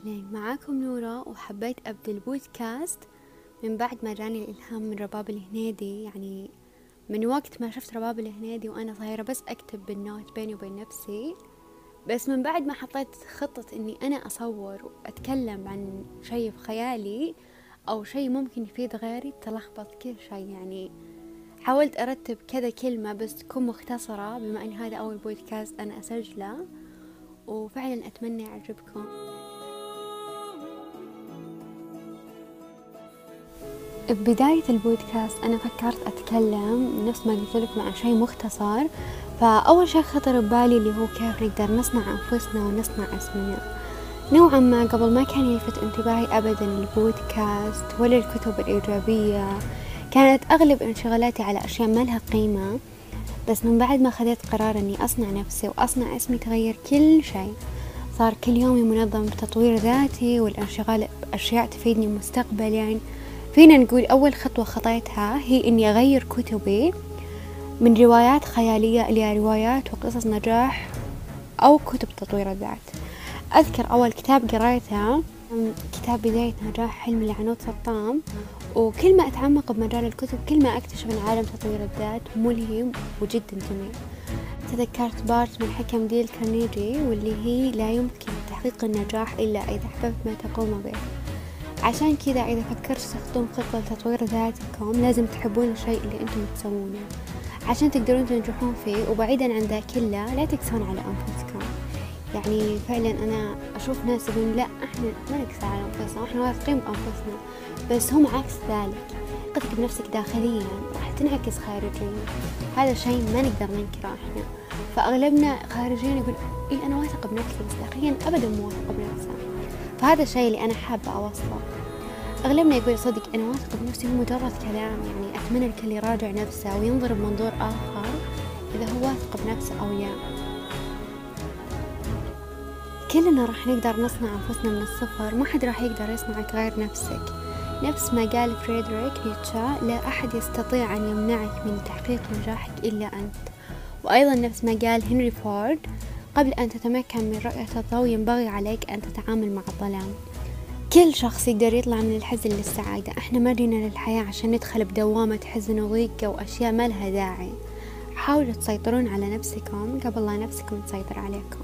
أهلين معاكم نورة وحبيت أبدأ البودكاست من بعد ما جاني الإلهام من رباب الهنيدي. يعني من وقت ما شفت رباب الهنيدي وأنا صغيرة بس أكتب بالنوت بيني وبين نفسي. بس من بعد ما حطيت خطة إني أنا أصور وأتكلم عن شي في خيالي أو شي ممكن يفيد غيري تلخبط كل شي. يعني حاولت أرتب كذا كلمة بس تكون مختصرة بما أن هذا أول بودكاست أنا أسجله. وفعلا أتمنى يعجبكم. ببداية البودكاست أنا فكرت أتكلم نفس ما قلت لكم عن شيء مختصر فأول شيء خطر ببالي اللي هو كيف نقدر نصنع أنفسنا ونصنع أسمنا. نوعا ما قبل ما كان يلفت انتباهي أبدا البودكاست ولا الكتب الإيجابية كانت أغلب انشغالاتي على أشياء ما لها قيمة. بس من بعد ما خذيت قرار أني أصنع نفسي وأصنع اسمي تغير كل شيء صار كل يومي منظم بتطوير ذاتي والانشغال بأشياء تفيدني مستقبلا. فينا نقول أول خطوة خطيتها هي إني أغير كتبي من روايات خيالية إلى روايات وقصص نجاح أو كتب تطوير الذات. أذكر أول كتاب قريته كتاب بداية نجاح حلم لعنود سطام وكل ما أتعمق بمجال الكتب كل ما أكتشف أن عالم تطوير الذات ملهم وجدا جميل. تذكرت part من حكم ديل كارنيجي واللي هي لا يمكن تحقيق النجاح إلا إذا أحببت ما تقوم به. عشان كذا إذا فكرت تحطون خطة لتطوير ذاتكم لازم تحبون الشيء اللي أنتم تسوونه. عشان تقدرون تنجحون فيه وبعيدا عن ذا كله لا تقسون على أنفسكم. يعني فعلا أنا أشوف ناس يقولون لا إحنا ما نقسو على أنفسنا إحنا واثقين بأنفسنا. بس هم عكس ذلك. ثقتك بنفسك داخليا راح تنعكس خارجيا. هذا شيء ما نقدر ننكره إحنا. فأغلبنا خارجيا يقول إيه أنا واثقة بنفسي بس داخليا أبدا مو واثقة بنفسه فهذا الشيء اللي أنا حابة أوصله. أغلبنا يقول صدق أنا واثقة بنفسي هو مجرد كلام يعني أتمنى الكل يراجع نفسه وينظر بمنظور آخر إذا هو واثق بنفسه أو لا. كلنا راح نقدر نصنع أنفسنا من الصفر ما حد راح يقدر يصنعك غير نفسك. نفس ما قال فريدريك نيتشا لا أحد يستطيع أن يمنعك من تحقيق نجاحك إلا أنت. وأيضا نفس ما قال هنري فورد قبل أن تتمكن من رؤية الضوء ينبغي عليك أن تتعامل مع الظلام. كل شخص يقدر يطلع من الحزن للسعادة. إحنا ما جينا للحياة عشان ندخل بدوامة حزن وضيق وأشياء ما لها داعي. حاولوا تسيطرون على نفسكم قبل لا نفسكم تسيطر عليكم.